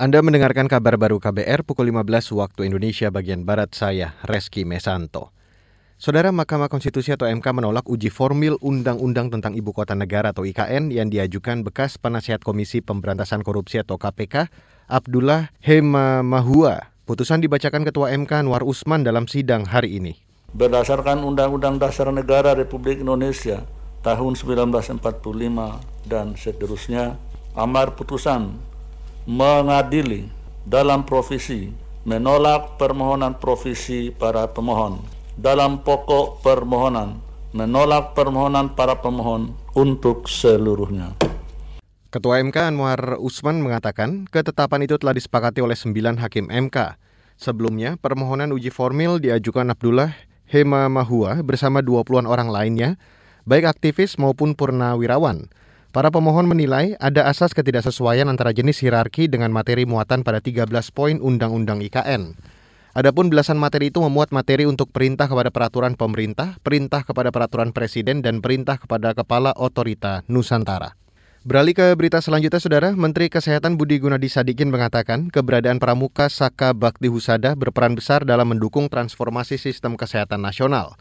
Anda mendengarkan kabar baru KBR pukul 15 waktu Indonesia bagian Barat saya, Reski Mesanto. Saudara Mahkamah Konstitusi atau MK menolak uji formil Undang-Undang tentang Ibu Kota Negara atau IKN yang diajukan bekas penasihat Komisi Pemberantasan Korupsi atau KPK, Abdullah Hema Mahua. Putusan dibacakan Ketua MK Anwar Usman dalam sidang hari ini. Berdasarkan Undang-Undang Dasar Negara Republik Indonesia tahun 1945 dan seterusnya, amar putusan mengadili dalam provisi menolak permohonan provisi para pemohon dalam pokok permohonan menolak permohonan para pemohon untuk seluruhnya. Ketua MK Anwar Usman mengatakan ketetapan itu telah disepakati oleh sembilan hakim MK. Sebelumnya, permohonan uji formil diajukan Abdullah Hema Mahua bersama 20-an orang lainnya, baik aktivis maupun purnawirawan. Para pemohon menilai ada asas ketidaksesuaian antara jenis hierarki dengan materi muatan pada 13 poin Undang-Undang IKN. Adapun belasan materi itu memuat materi untuk perintah kepada peraturan pemerintah, perintah kepada peraturan presiden, dan perintah kepada kepala otorita Nusantara. Beralih ke berita selanjutnya, Saudara. Menteri Kesehatan Budi Gunadi Sadikin mengatakan keberadaan Pramuka Saka Bakti Husada berperan besar dalam mendukung transformasi sistem kesehatan nasional.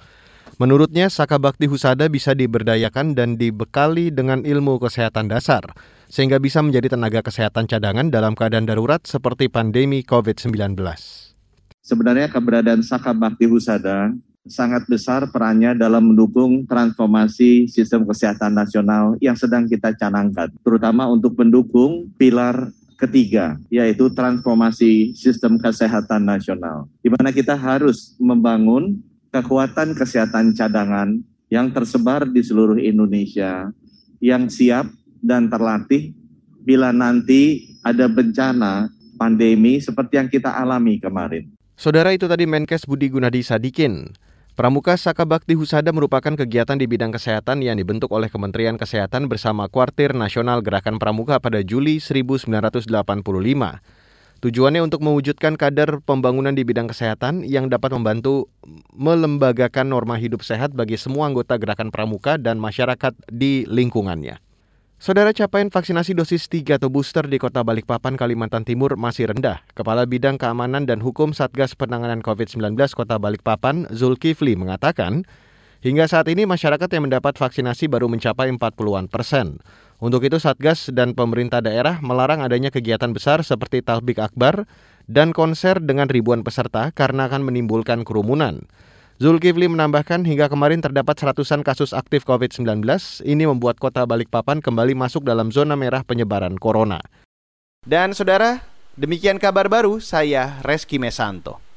Menurutnya, Saka Bakti Husada bisa diberdayakan dan dibekali dengan ilmu kesehatan dasar, sehingga bisa menjadi tenaga kesehatan cadangan dalam keadaan darurat seperti pandemi COVID-19. Sebenarnya keberadaan Saka Bakti Husada sangat besar perannya dalam mendukung transformasi sistem kesehatan nasional yang sedang kita canangkan, terutama untuk mendukung pilar ketiga, yaitu transformasi sistem kesehatan nasional, di mana kita harus membangun kekuatan kesehatan cadangan yang tersebar di seluruh Indonesia yang siap dan terlatih bila nanti ada bencana pandemi seperti yang kita alami kemarin. Saudara itu tadi Menkes Budi Gunadi Sadikin. Pramuka Saka Bakti Husada merupakan kegiatan di bidang kesehatan yang dibentuk oleh Kementerian Kesehatan bersama Kuartir Nasional Gerakan Pramuka pada Juli 1985. Tujuannya untuk mewujudkan kader pembangunan di bidang kesehatan yang dapat membantu melembagakan norma hidup sehat bagi semua anggota gerakan pramuka dan masyarakat di lingkungannya. Saudara capaian vaksinasi dosis 3 atau booster di Kota Balikpapan, Kalimantan Timur masih rendah. Kepala Bidang Keamanan dan Hukum Satgas Penanganan COVID-19 Kota Balikpapan, Zulkifli, mengatakan, hingga saat ini masyarakat yang mendapat vaksinasi baru mencapai 40-an persen. Untuk itu Satgas dan pemerintah daerah melarang adanya kegiatan besar seperti talbik akbar dan konser dengan ribuan peserta karena akan menimbulkan kerumunan. Zulkifli menambahkan hingga kemarin terdapat seratusan kasus aktif COVID-19, ini membuat kota Balikpapan kembali masuk dalam zona merah penyebaran corona. Dan saudara, demikian kabar baru saya Reski Mesanto.